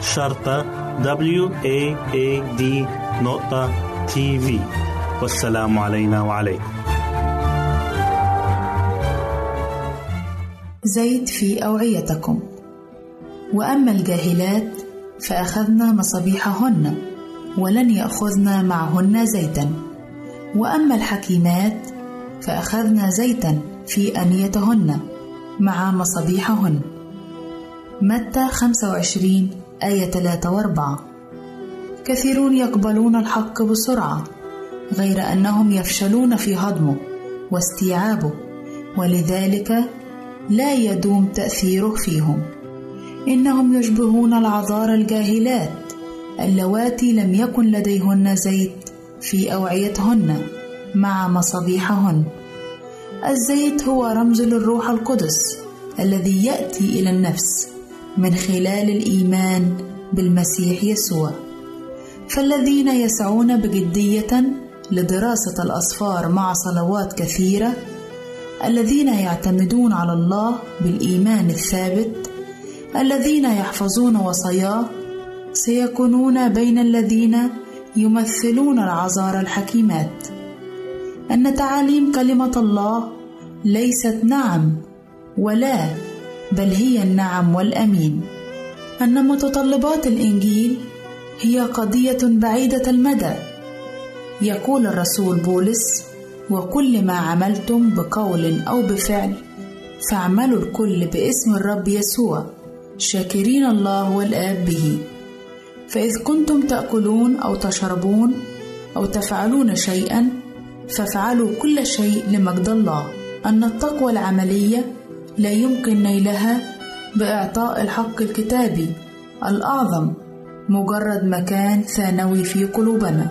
شرطة W A A D نقطة تي في والسلام علينا وعليكم. زيت في أوعيتكم. وأما الجاهلات فأخذنا مصابيحهن ولن يأخذن معهن زيتا. وأما الحكيمات فأخذنا زيتا في أنيتهن مع مصابيحهن. متى 25 آية 3 و4 كثيرون يقبلون الحق بسرعة غير أنهم يفشلون في هضمه واستيعابه ولذلك لا يدوم تأثيره فيهم. إنهم يشبهون العذار الجاهلات اللواتي لم يكن لديهن زيت في أوعيتهن مع مصابيحهن. الزيت هو رمز للروح القدس الذي يأتي إلى النفس. من خلال الإيمان بالمسيح يسوع. فالذين يسعون بجدية لدراسة الأسفار مع صلوات كثيرة الذين يعتمدون على الله بالإيمان الثابت الذين يحفظون وصاياه سيكونون بين الذين يمثلون العذار الحكيمات. أن تعاليم كلمة الله ليست نعم ولا بل هي النعم والأمين. أن متطلبات الإنجيل هي قضية بعيدة المدى. يقول الرسول بولس وكل ما عملتم بقول أو بفعل فاعملوا الكل باسم الرب يسوع شاكرين الله والآب به. فإذ كنتم تأكلون أو تشربون أو تفعلون شيئا فافعلوا كل شيء لمجد الله. أن التقوى العملية لا يمكن نيلها بإعطاء الحق الكتابي الأعظم مجرد مكان ثانوي في قلوبنا.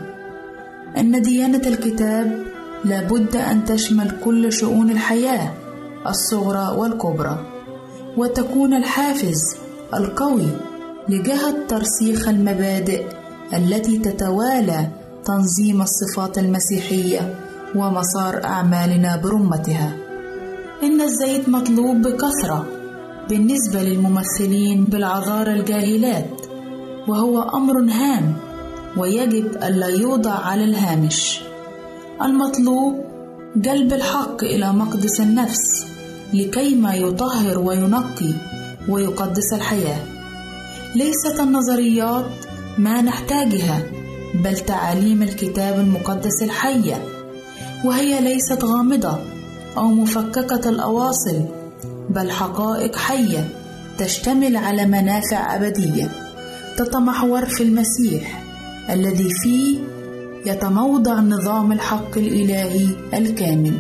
إن ديانة الكتاب لابد أن تشمل كل شؤون الحياة الصغرى والكبرى وتكون الحافز القوي لجهة ترسيخ المبادئ التي تتوالى تنظيم الصفات المسيحية ومسار أعمالنا برمتها. إن الزيت مطلوب بكثرة بالنسبة للممثلين بالعذارى الجاهلات وهو أمر هام ويجب ألا يوضع على الهامش. المطلوب جلب الحق إلى مقدس النفس لكيما يطهر وينقي ويقدس الحياة. ليست النظريات ما نحتاجها بل تعاليم الكتاب المقدس الحية وهي ليست غامضة أو مفككة الأواصل بل حقائق حية تشتمل على منافع أبدية تتمحور في المسيح الذي فيه يتموضع نظام الحق الإلهي الكامل.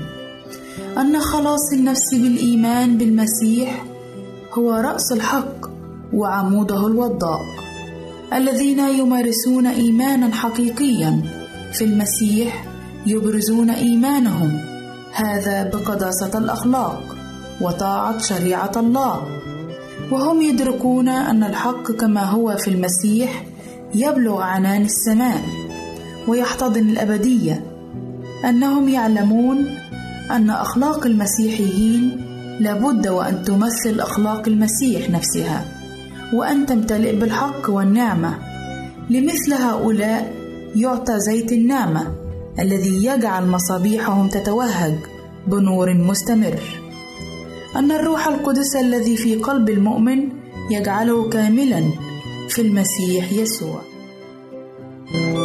أن خلاص النفس بالإيمان بالمسيح هو رأس الحق وعموده الوضاء الذين يمارسون إيمانا حقيقيا في المسيح يبرزون إيمانهم. هذا بقداسة الأخلاق وطاعة شريعة الله. وهم يدركون أن الحق كما هو في المسيح يبلغ عنان السماء ويحتضن الأبدية. أنهم يعلمون أن أخلاق المسيحيين لابد وأن تمثل أخلاق المسيح نفسها وأن تمتلئ بالحق والنعمة. لمثل هؤلاء يعطى زيت النعمة. الذي يجعل مصابيحهم تتوهج بنور مستمر. أن الروح القدس الذي في قلب المؤمن يجعله كاملا في المسيح يسوع. أعزائي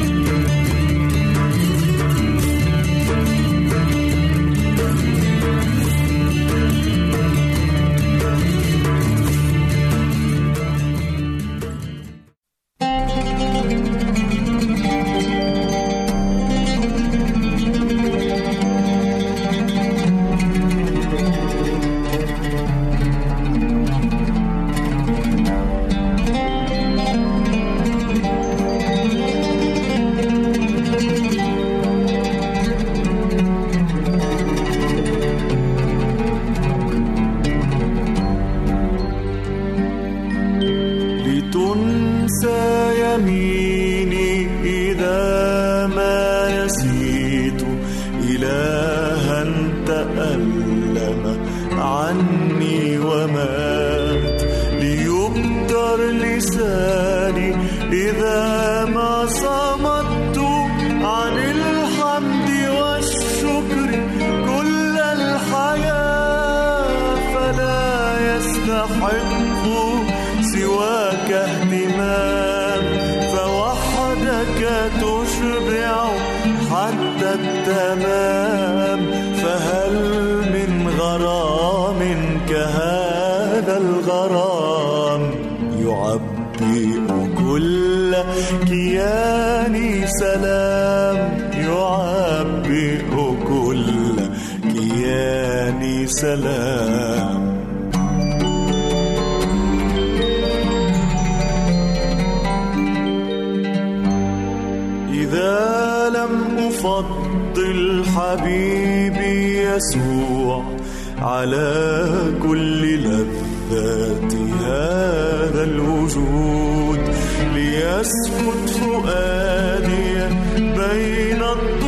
بين الضلوع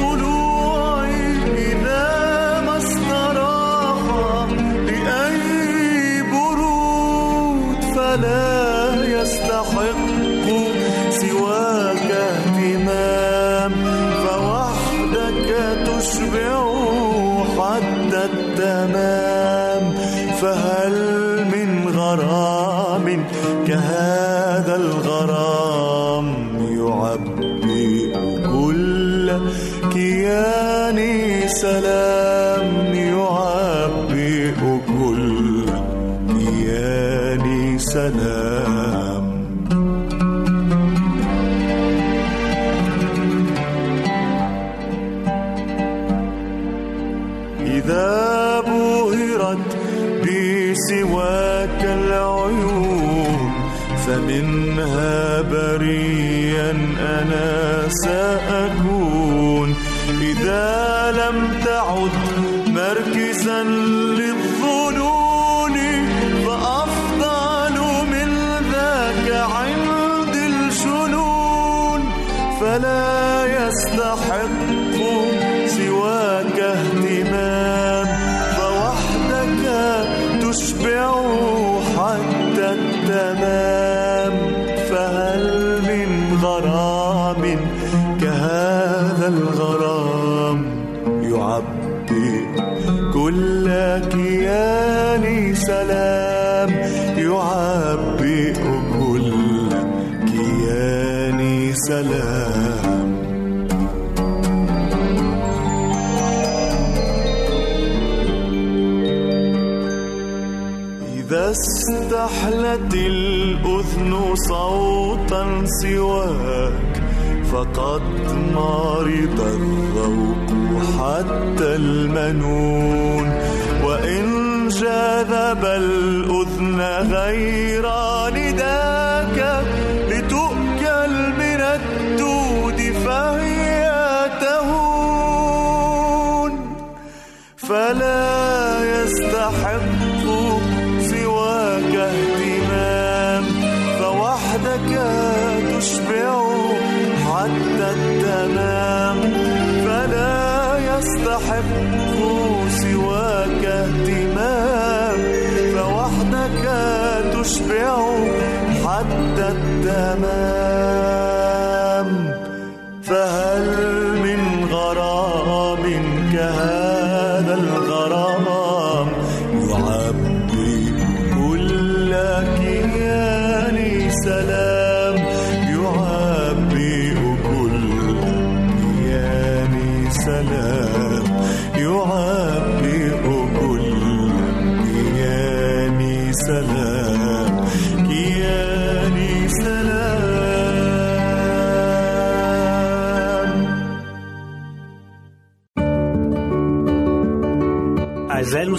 سلام يعبئ كل كياني سلام. إذا بهرت بسواك العيون فمنها بريا أنا سأكون. إذا إذا استحلت الأذن صوتا سواك فقد مرض الذوق حتى المنون. وإن جذب الأذن غير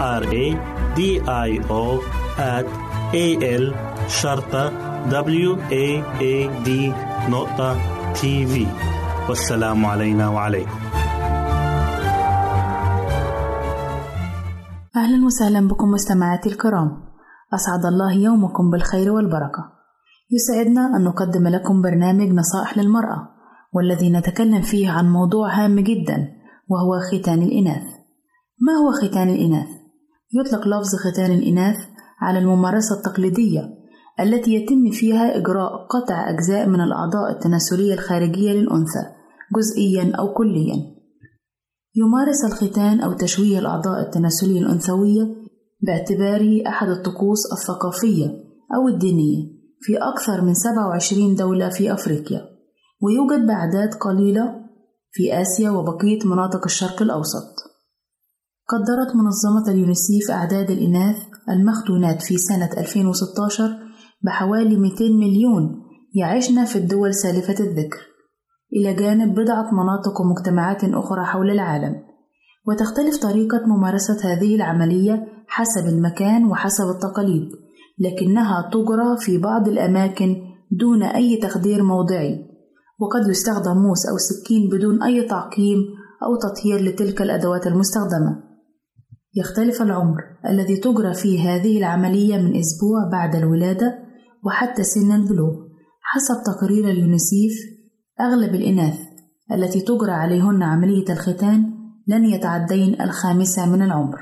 R A D I O at A L شرطة W A A D نقطة تي في والسلام علينا وعليكم. أهلا وسهلا بكم مستمعاتي الكرام. أسعد الله يومكم بالخير والبركة. يسعدنا أن نقدم لكم برنامج نصائح للمرأة والذي نتكلم فيه عن موضوع هام جدا وهو ختان الإناث. ما هو ختان الإناث؟ يطلق لفظ ختان الإناث على الممارسة التقليدية التي يتم فيها إجراء قطع أجزاء من الأعضاء التناسلية الخارجية للأنثى جزئيا أو كليا يمارس الختان أو تشويه الأعضاء التناسلية الأنثوية باعتباره أحد الطقوس الثقافية أو الدينية في أكثر من 27 دولة في أفريقيا ويوجد بأعداد قليلة في آسيا وبقية مناطق الشرق الأوسط. قدرت منظمة اليونيسيف أعداد الإناث المختونات في سنة 2016 بحوالي 200 مليون يعيشن في الدول سالفة الذكر. إلى جانب بضعة مناطق ومجتمعات أخرى حول العالم. وتختلف طريقة ممارسة هذه العملية حسب المكان وحسب التقاليد لكنها تجرى في بعض الأماكن دون أي تخدير موضعي. وقد يستخدم موس أو سكين بدون أي تعقيم أو تطهير لتلك الأدوات المستخدمة. يختلف العمر الذي تجرى فيه هذه العملية من أسبوع بعد الولادة وحتى سن البلوغ حسب تقرير اليونيسيف أغلب الإناث التي تجرى عليهن عملية الختان لن يتعدين الخامسة من العمر.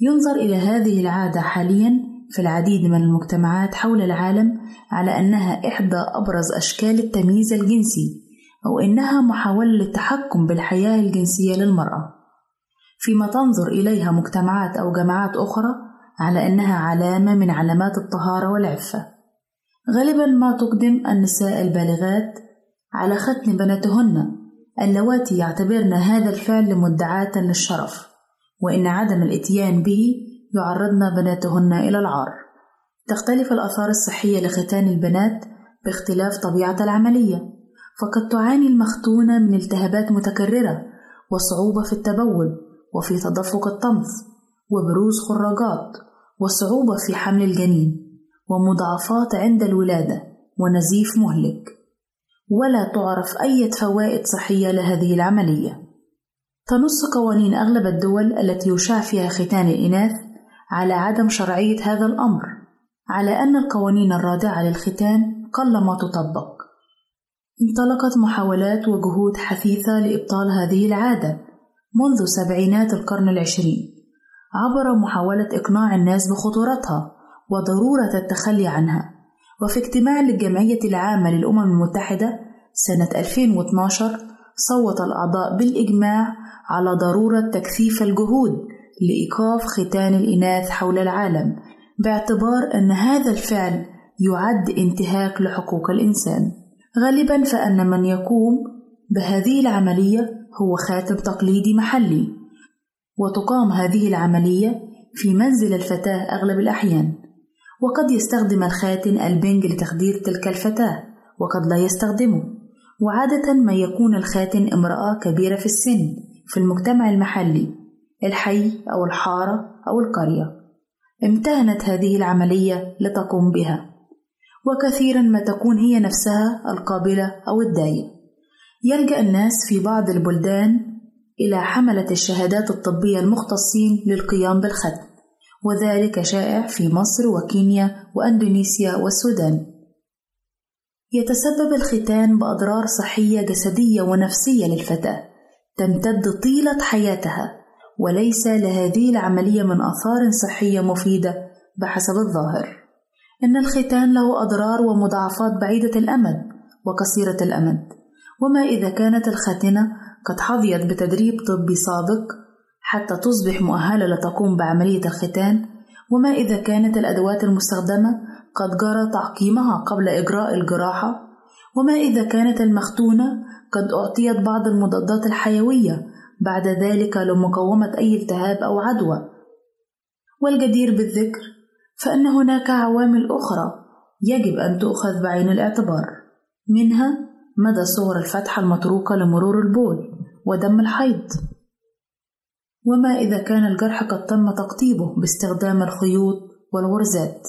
ينظر إلى هذه العادة حاليا في العديد من المجتمعات حول العالم على أنها إحدى أبرز أشكال التمييز الجنسي أو إنها محاولة للتحكم بالحياة الجنسية للمرأة. فيما تنظر إليها مجتمعات أو جماعات أخرى على أنها علامة من علامات الطهارة والعفة. غالبا ما تقدم النساء البالغات على ختن بناتهن. اللواتي يعتبرن هذا الفعل مدعاة للشرف وإن عدم الإتيان به يعرضن بناتهن إلى العار. تختلف الآثار الصحية لختان البنات باختلاف طبيعة العملية فقد تعاني المختونة من التهابات متكررة وصعوبة في التبول. وفي تدفق الطمث وبروز خراجات وصعوبة في حمل الجنين ومضاعفات عند الولادة ونزيف مهلك. ولا تعرف أي فوائد صحية لهذه العملية. تنص قوانين أغلب الدول التي يشاع فيها ختان الإناث على عدم شرعية هذا الأمر على أن القوانين الرادعة للختان قلما تطبق. انطلقت محاولات وجهود حثيثة لإبطال هذه العادة منذ سبعينات القرن العشرين عبر محاولة إقناع الناس بخطورتها وضرورة التخلي عنها. وفي اجتماع للجمعية العامة للأمم المتحدة سنة 2012 صوت الأعضاء بالإجماع على ضرورة تكثيف الجهود لإيقاف ختان الإناث حول العالم باعتبار أن هذا الفعل يعد انتهاك لحقوق الإنسان. غالبا فأن من يقوم بهذه العملية هو خاتم تقليدي محلي. وتقام هذه العملية في منزل الفتاة أغلب الأحيان. وقد يستخدم الخاتن البنج لتخدير تلك الفتاة وقد لا يستخدمه. وعادة ما يكون الخاتن امرأة كبيرة في السن في المجتمع المحلي الحي أو الحارة أو القرية. امتهنت هذه العملية لتقوم بها. وكثيرا ما تكون هي نفسها القابلة أو الداية. يلجأ الناس في بعض البلدان إلى حملة الشهادات الطبية المختصين للقيام بالختم وذلك شائع في مصر وكينيا وأندونيسيا والسودان. يتسبب الختان بأضرار صحية جسدية ونفسية للفتاة تمتد طيلة حياتها وليس لهذه العملية من آثار صحية مفيدة بحسب الظاهر. إن الختان له أضرار ومضاعفات بعيدة الأمد وقصيرة الأمد. وما إذا كانت الخاتنة قد حظيت بتدريب طبي سابق حتى تصبح مؤهلة لتقوم بعملية الختان وما إذا كانت الأدوات المستخدمة قد جرى تعقيمها قبل إجراء الجراحة وما إذا كانت المختونة قد أعطيت بعض المضادات الحيوية بعد ذلك لمقاومة أي التهاب أو عدوى. والجدير بالذكر فإن هناك عوامل أخرى يجب أن تؤخذ بعين الاعتبار منها مدى صور الفتحة المتروكة لمرور البول ودم الحيض. وما إذا كان الجرح قد تم تقطيبه باستخدام الخيوط والغرزات.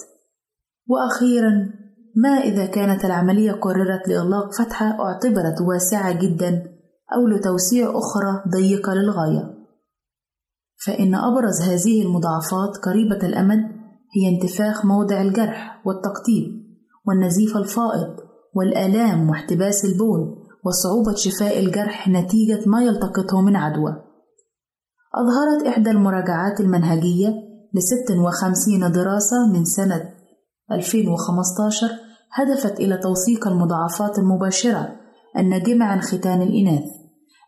وأخيرا ما إذا كانت العملية قررت لإغلاق فتحة اعتبرت واسعة جدا أو لتوسيع أخرى ضيقة للغاية. فإن أبرز هذه المضاعفات قريبة الأمد هي انتفاخ موضع الجرح والتقطيب والنزيف الفائض والآلام واحتباس البول وصعوبة شفاء الجرح نتيجة ما يلتقطه من عدوى. أظهرت إحدى المراجعات المنهجية لست وخمسين دراسة من سنة 2015 هدفت إلى توثيق المضاعفات المباشرة الناجمة عن ختان الإناث.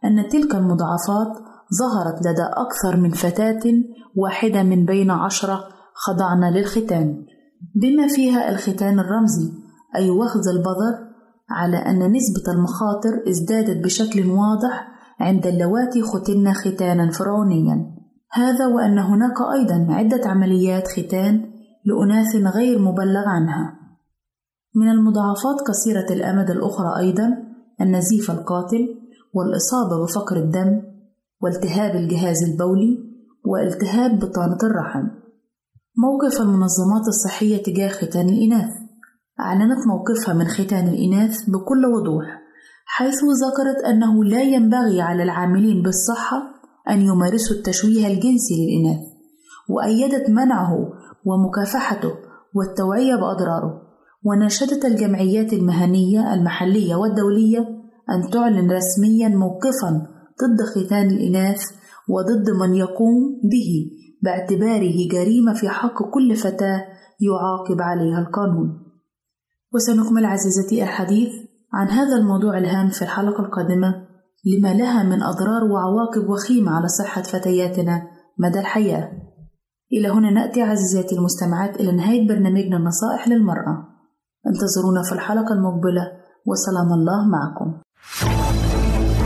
أن تلك المضاعفات ظهرت لدى أكثر من فتاة واحدة من بين عشرة خضعن للختان بما فيها الختان الرمزي أي وخز البذر على أن نسبة المخاطر ازدادت بشكل واضح عند اللواتي ختن ختانا فرعونيا. هذا وأن هناك أيضا عدة عمليات ختان لأناث غير مبلغ عنها. من المضاعفات قصيرة الأمد الأخرى أيضا النزيف القاتل والإصابة بفقر الدم والتهاب الجهاز البولي والتهاب بطانة الرحم. موقف المنظمات الصحية تجاه ختان الإناث. أعلنت موقفها من ختان الإناث بكل وضوح حيث ذكرت أنه لا ينبغي على العاملين بالصحة أن يمارسوا التشويه الجنسي للإناث وأيدت منعه ومكافحته والتوعية بأضراره وناشدت الجمعيات المهنية المحلية والدولية أن تعلن رسميا موقفا ضد ختان الإناث وضد من يقوم به باعتباره جريمة في حق كل فتاة يعاقب عليها القانون. وسنكمل عزيزتي الحديث عن هذا الموضوع الهام في الحلقة القادمة لما لها من أضرار وعواقب وخيمة على صحة فتياتنا مدى الحياة. إلى هنا نأتي عزيزاتي المستمعات إلى نهاية برنامجنا النصائح للمرأة. انتظرونا في الحلقة المقبلة وسلام الله معكم.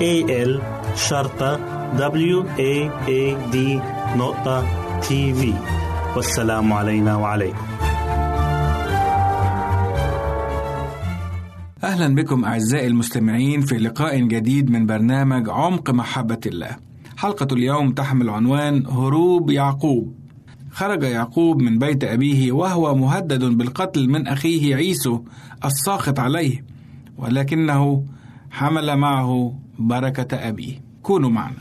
A L شرطة W A A D نقطة تي في والسلام علينا وعليكم أهلا بكم أعزائي المستمعين في لقاء جديد من برنامج عمق محبة الله. حلقة اليوم تحمل عنوان هروب يعقوب. خرج يعقوب من بيت أبيه وهو مهدد بالقتل من أخيه عيسو الساخط عليه، ولكنه حمل معه بركة أبيه. كونوا معنا.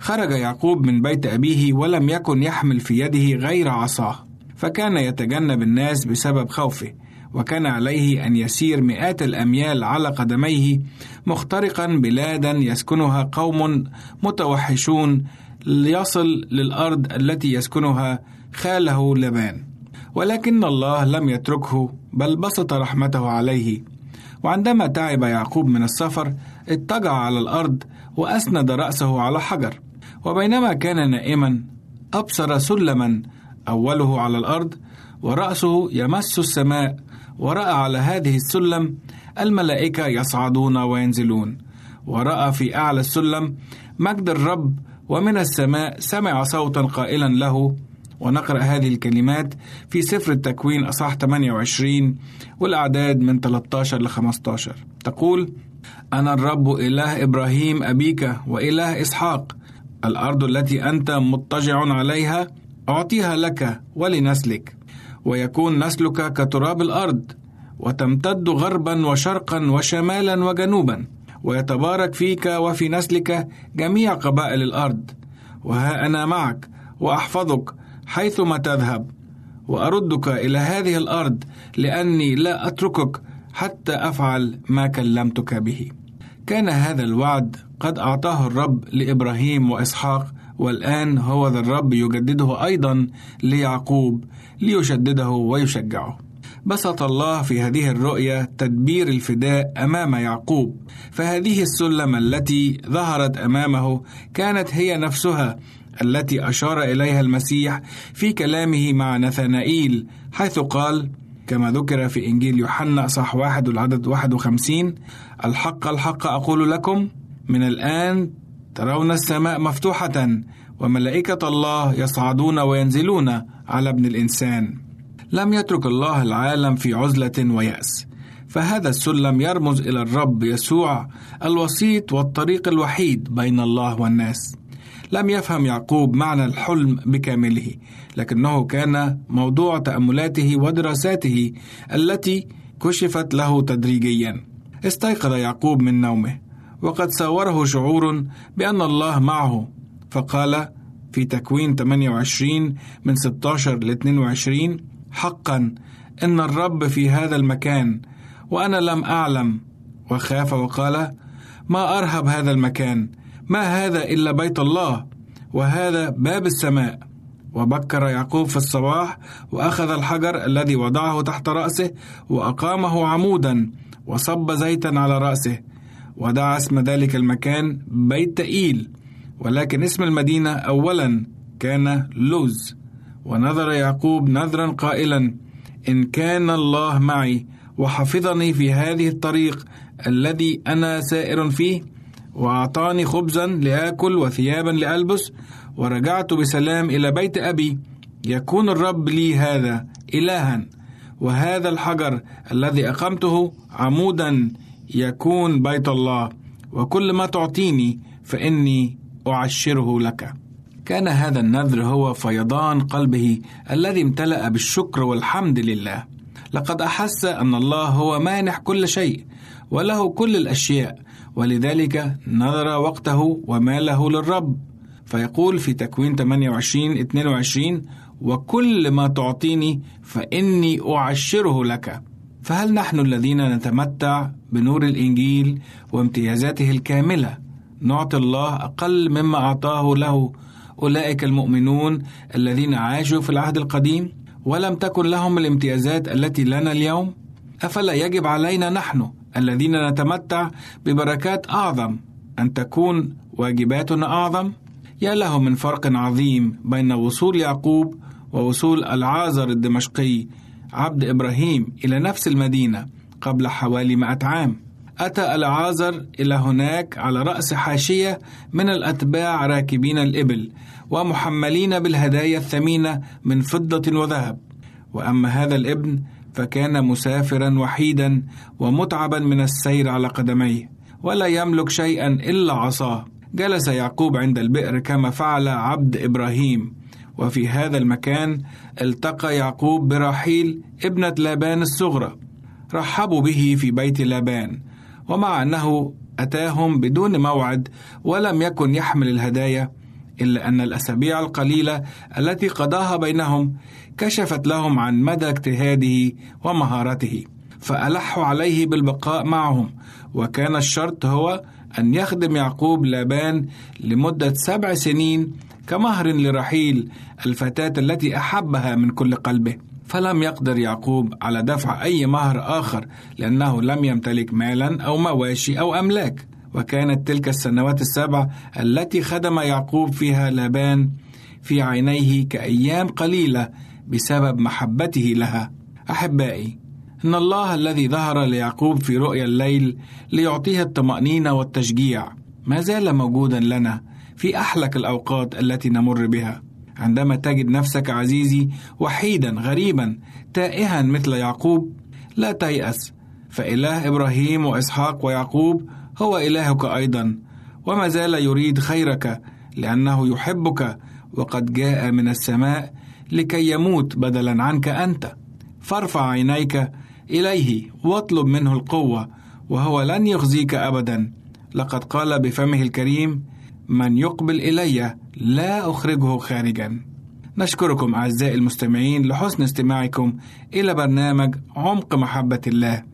خرج يعقوب من بيت أبيه ولم يكن يحمل في يده غير عصاه، فكان يتجنب الناس بسبب خوفه. وكان عليه أن يسير مئات الأميال على قدميه مخترقا بلادا يسكنها قوم متوحشون ليصل للأرض التي يسكنها خاله لبان ولكن الله لم يتركه بل بسط رحمته عليه وعندما تعب يعقوب من السفر اضطجع على الأرض وأسند رأسه على حجر. وبينما كان نائما أبصر سلما أوله على الأرض ورأسه يمس السماء ورأى على هذه السلم الملائكة يصعدون وينزلون. ورأى في أعلى السلم مجد الرب ومن السماء سمع صوتا قائلا له. ونقرأ هذه الكلمات في سفر التكوين أصح 28 والأعداد من 13 ل 15 تقول أنا الرب إله إبراهيم أبيك وإله إسحاق. الأرض التي أنت مضطجع عليها أعطيها لك ولنسلك. ويكون نسلك كتراب الأرض وتمتد غربا وشرقا وشمالا وجنوبا. ويتبارك فيك وفي نسلك جميع قبائل الأرض. وها أنا معك وأحفظك حيثما تذهب. وأردك إلى هذه الأرض لأني لا أتركك حتى أفعل ما كلمتك به كان هذا الوعد قد أعطاه الرب لإبراهيم وإسحاق والآن هو ذا الرب يجدده أيضا ليعقوب ليشدده ويشجعه. بسط الله في هذه الرؤية تدبير الفداء أمام يعقوب، فهذه السلم التي ظهرت أمامه كانت هي نفسها التي أشار إليها المسيح في كلامه مع نثنائيل حيث قال كما ذكر في إنجيل يوحنا صح واحد العدد 51 الحق الحق أقول لكم من الآن ترون السماء مفتوحة وملائكة الله يصعدون وينزلون على ابن الإنسان. لم يترك الله العالم في عزلة ويأس، فهذا السلم يرمز إلى الرب يسوع الوسيط والطريق الوحيد بين الله والناس. لم يفهم يعقوب معنى الحلم بكامله، لكنه كان موضوع تأملاته ودراساته التي كشفت له تدريجيا. استيقظ يعقوب من نومه وقد ساوره شعور بأن الله معه فقال في تكوين 28 من 16 ل 22 حقا إن الرب في هذا المكان وأنا لم أعلم وخاف وقال ما أرهب هذا المكان ما هذا إلا بيت الله وهذا باب السماء. وبكر يعقوب في الصباح وأخذ الحجر الذي وضعه تحت رأسه وأقامه عمودا وصب زيتا على رأسه. ودعا اسم ذلك المكان بيت تئيل ولكن اسم المدينة أولا كان لوز. ونظر يعقوب نذرا قائلا إن كان الله معي وحفظني في هذه الطريق الذي أنا سائر فيه وأعطاني خبزا لآكل وثيابا لألبس ورجعت بسلام إلى بيت أبي. يكون الرب لي هذا إلها وهذا الحجر الذي أقمته عمودا يكون بيت الله. وكل ما تعطيني فإني أعشره لك. كان هذا النذر هو فيضان قلبه الذي امتلأ بالشكر والحمد لله. لقد أحس أن الله هو مانح كل شيء وله كل الأشياء. ولذلك نذر وقته وماله للرب. فيقول في تكوين 28 22 وكل ما تعطيني فإني أعشره لك. فهل نحن الذين نتمتع بنور الإنجيل وامتيازاته الكاملة؟ نعطي الله أقل مما أعطاه له. أولئك المؤمنون الذين عاشوا في العهد القديم ولم تكن لهم الامتيازات التي لنا اليوم. أفلا يجب علينا نحن الذين نتمتع ببركات أعظم. أن تكون واجباتنا أعظم. يا له من فرق عظيم بين وصول يعقوب ووصول العازر الدمشقي عبد إبراهيم إلى نفس المدينة قبل حوالي مئة عام. أتى العازر إلى هناك على رأس حاشية من الأتباع راكبين الإبل ومحملين بالهدايا الثمينة من فضة وذهب. وأما هذا الابن فكان مسافرا وحيدا ومتعبا من السير على قدميه ولا يملك شيئا إلا عصاه. جلس يعقوب عند البئر كما فعل عبد إبراهيم. وفي هذا المكان التقى يعقوب براحيل ابنة لابان الصغرى. رحبوا به في بيت لابان ومع أنه أتاهم بدون موعد ولم يكن يحمل الهدايا إلا أن الأسابيع القليلة التي قضاها بينهم كشفت لهم عن مدى اجتهاده ومهارته فألحوا عليه بالبقاء معهم. وكان الشرط هو أن يخدم يعقوب لابان لمدة سبع سنين كمهر لرحيل الفتاة التي أحبها من كل قلبه. فلم يقدر يعقوب على دفع أي مهر آخر لأنه لم يمتلك مالا أو مواشي أو أملاك. وكانت تلك السنوات السبع التي خدم يعقوب فيها لابان في عينيه كأيام قليلة بسبب محبته لها. أحبائي إن الله الذي ظهر ليعقوب في رؤيا الليل ليعطيه الطمأنينة والتشجيع ما زال موجودا لنا في أحلك الأوقات التي نمر بها. عندما تجد نفسك عزيزي وحيدا غريبا تائها مثل يعقوب لا تيأس فإله إبراهيم وإسحاق ويعقوب هو إلهك أيضا وما زال يريد خيرك لأنه يحبك وقد جاء من السماء لكي يموت بدلا عنك أنت. فارفع عينيك إليه واطلب منه القوة وهو لن يخزيك أبدا. لقد قال بفمه الكريم من يقبل إلي لا أخرجه خارجا. نشكركم أعزائي المستمعين لحسن استماعكم إلى برنامج عمق محبة الله.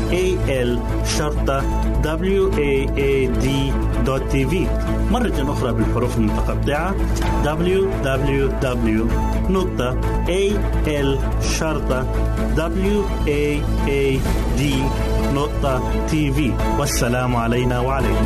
www.al waad.tv مرة أخرى بالحروف المتقطعة www.al-waad.tv والسلام علينا وعليكم.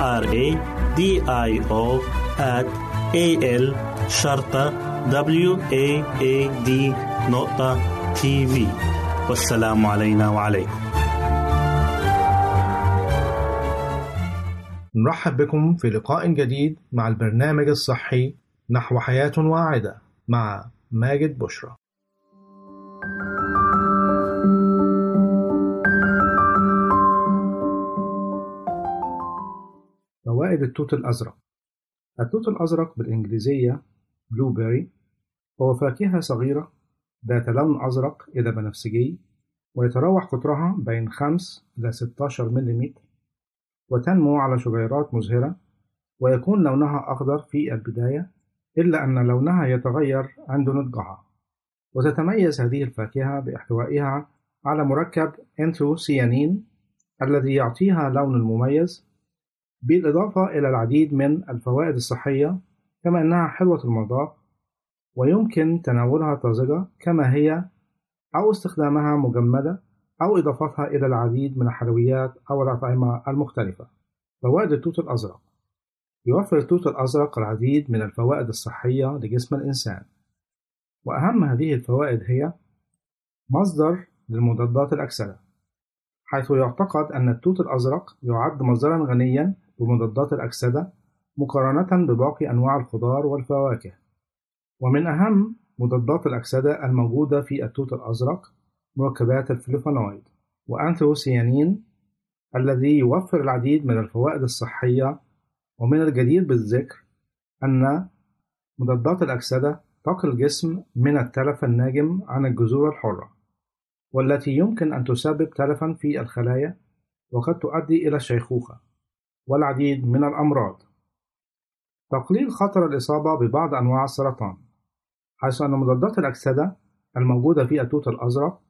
r a d i o at a l شرطة w a a d نقطة تي في والسلام علينا وعليكم. نرحب بكم في لقاء جديد مع البرنامج الصحي نحو حياة واعدة مع ماجد بشرى. thank you فوائد التوت الأزرق. التوت الأزرق بالإنجليزية بلوبيري هو فاكهة صغيرة ذات لون أزرق إلى بنفسجي ويتراوح قطرها بين 5 إلى 16 ملم وتنمو على شجيرات مزهرة ويكون لونها أخضر في البداية إلا أن لونها يتغير عند نضجها. وتتميز هذه الفاكهة بأحتوائها على مركب أنثوسيانين الذي يعطيها لون مميز بالإضافة إلى العديد من الفوائد الصحية كما أنها حلوة المذاق ويمكن تناولها طازجة كما هي أو استخدامها مجمدة أو إضافتها إلى العديد من الحلويات أو الأطعمة المختلفة. فوائد التوت الأزرق يوفر التوت الأزرق العديد من الفوائد الصحية لجسم الإنسان وأهم هذه الفوائد هي مصدر للمضادات الأكسدة حيث يعتقد أن التوت الأزرق يعد مصدرا غنيا بمضادات الأكسدة مقارنة بباقي أنواع الخضار والفواكه. ومن أهم مضادات الأكسدة الموجودة في التوت الأزرق مركبات الفلافونويد وأنثوسيانين الذي يوفر العديد من الفوائد الصحية. ومن الجدير بالذكر أن مضادات الأكسدة تقي الجسم من التلف الناجم عن الجذور الحرة والتي يمكن أن تسبب تلفا في الخلايا وقد تؤدي إلى الشيخوخة والعديد من الأمراض. تقليل خطر الإصابة ببعض أنواع السرطان حيث أن مضادات الأكسدة الموجودة في التوت الأزرق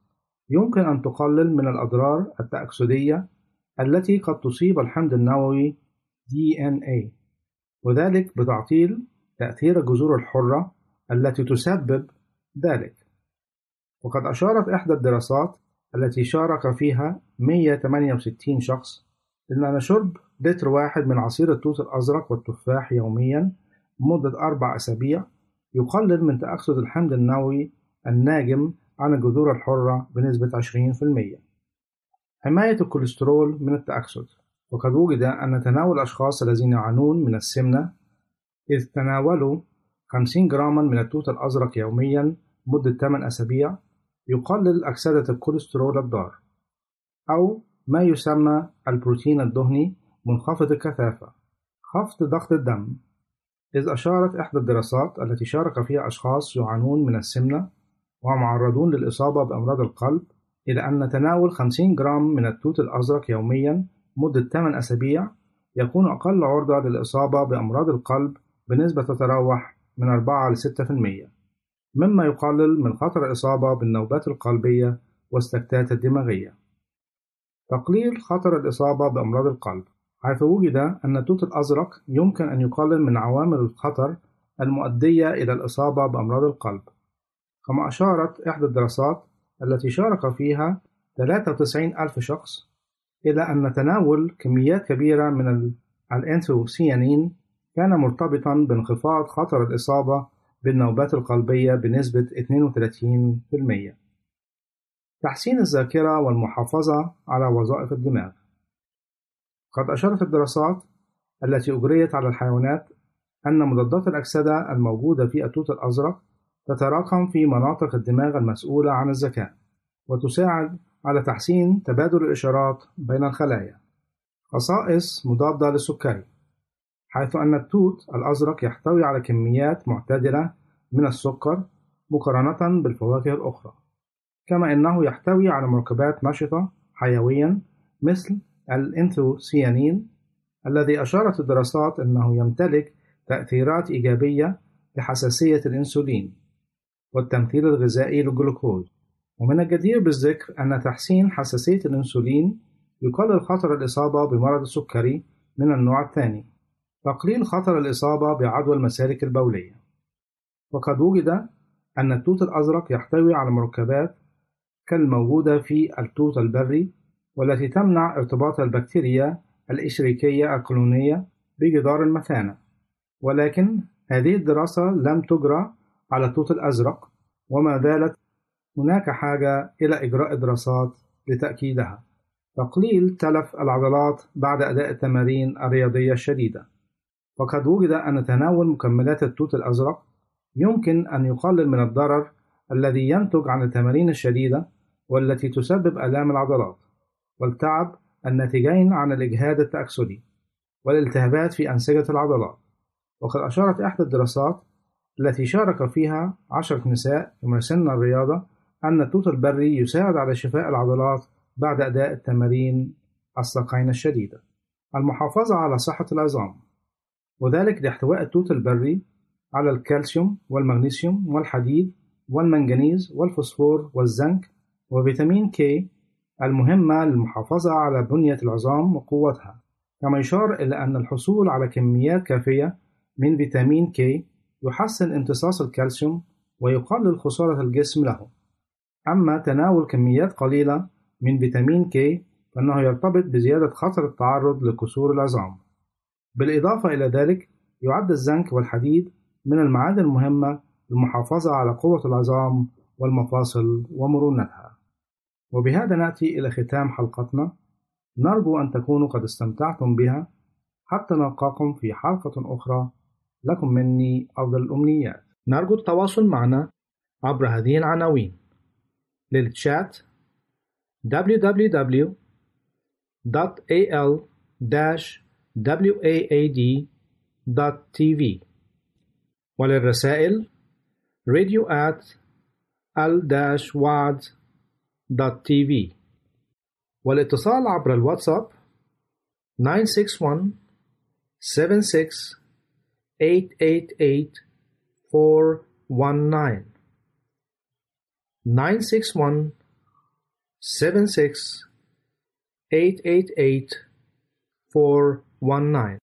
يمكن أن تقلل من الأضرار التأكسدية التي قد تصيب الحمض النووي DNA وذلك بتعطيل تأثير الجذور الحرة التي تسبب ذلك. وقد أشارت إحدى الدراسات التي شارك فيها 168 شخص أن شرب لتر واحد من عصير التوت الأزرق والتفاح يوميا لمدة أربع أسابيع يقلل من تأكسد الحمض النووي الناجم عن الجذور الحرة بنسبة 20%. حماية الكوليسترول من التأكسد وقد وجد أن تناول الأشخاص الذين يعانون من السمنة إذ تناولوا 50 جراما من التوت الأزرق يوميا مدة 8 أسابيع يقلل أكسدة الكوليسترول الضار أو ما يسمى البروتين الدهني منخفض الكثافة خفض ضغط الدم إذ أشارت إحدى الدراسات التي شارك فيها أشخاص يعانون من السمنة ومعرضون للإصابة بأمراض القلب إلى أن تناول 50 جرام من التوت الأزرق يوميا مدة 8 أسابيع يكون أقل عرضة للإصابة بأمراض القلب بنسبة تتراوح من 4 ل 6% مما يقلل من خطر الإصابة بالنوبات القلبية والسكتات الدماغية. تقليل خطر الإصابة بأمراض القلب حيث وجد أن التوت الأزرق يمكن أن يقلل من عوامل الخطر المؤدية إلى الإصابة بأمراض القلب كما أشارت إحدى الدراسات التي شارك فيها 93 ألف شخص إلى أن تناول كميات كبيرة من الأنثوسيانين كان مرتبطا بانخفاض خطر الإصابة بالنوبات القلبية بنسبة 32%. تحسين الذاكرة والمحافظة على وظائف الدماغ. قد أشارت الدراسات التي أجريت على الحيوانات أن مضادات الأكسدة الموجودة في التوت الأزرق تتراكم في مناطق الدماغ المسؤولة عن الذكاء وتساعد على تحسين تبادل الإشارات بين الخلايا. خصائص مضادة للسكري حيث أن التوت الأزرق يحتوي على كميات معتدلة من السكر مقارنة بالفواكه الأخرى. كما أنه يحتوي على مركبات نشطة حيويا مثل الإنثوسيانين الذي أشارت الدراسات أنه يمتلك تأثيرات إيجابية لحساسية الأنسولين والتمثيل الغذائي للجلوكوز. ومن الجدير بالذكر أن تحسين حساسية الأنسولين يقلل خطر الإصابة بمرض السكري من النوع الثاني تقليل خطر الإصابة بعدوى المسالك البولية. وقد وجد أن التوت الأزرق يحتوي على مركبات كالموجودة في التوت البري والتي تمنع ارتباط البكتيريا الإشريكية القولونية بجدار المثانة. ولكن هذه الدراسة لم تجرى على التوت الأزرق وما زالت هناك حاجة إلى إجراء دراسات لتأكيدها. تقليل تلف العضلات بعد أداء التمارين الرياضية الشديدة. وقد وجد أن تناول مكملات التوت الأزرق يمكن أن يقلل من الضرر الذي ينتج عن التمارين الشديدة والتي تسبب آلام العضلات والتعب الناتجين عن الإجهاد التأكسدي والالتهابات في أنسجة العضلات. وقد أشارت إحدى الدراسات التي شارك فيها عشرة نساء يمارسن الرياضة أن التوت البري يساعد على شفاء العضلات بعد أداء التمارين الساقين الشديدة. المحافظة على صحة العظام وذلك لاحتواء التوت البري على الكالسيوم والمغنيسيوم والحديد والمنغنيز والفوسفور والزنك وفيتامين كي المهمة للمحافظة على بنية العظام وقوتها كما يشار إلى أن الحصول على كميات كافية من فيتامين كي يحسن امتصاص الكالسيوم ويقلل خسارة الجسم له. أما تناول كميات قليلة من فيتامين كي فإنه يرتبط بزيادة خطر التعرض لكسور العظام. بالإضافة إلى ذلك يعد الزنك والحديد من المعادن المهمة للمحافظة على قوة العظام والمفاصل ومرونتها. وبهذا نأتي إلى ختام حلقتنا. نرجو أن تكونوا قد استمتعتم بها. حتى نلقاكم في حلقة أخرى. لكم مني أفضل الأمنيات. نرجو التواصل معنا عبر هذه العناوين. للتشات www.al-waad.tv وللرسائل radio at al-waad.tv والاتصال عبر الواتساب 961 76 888 419 961 76 888 419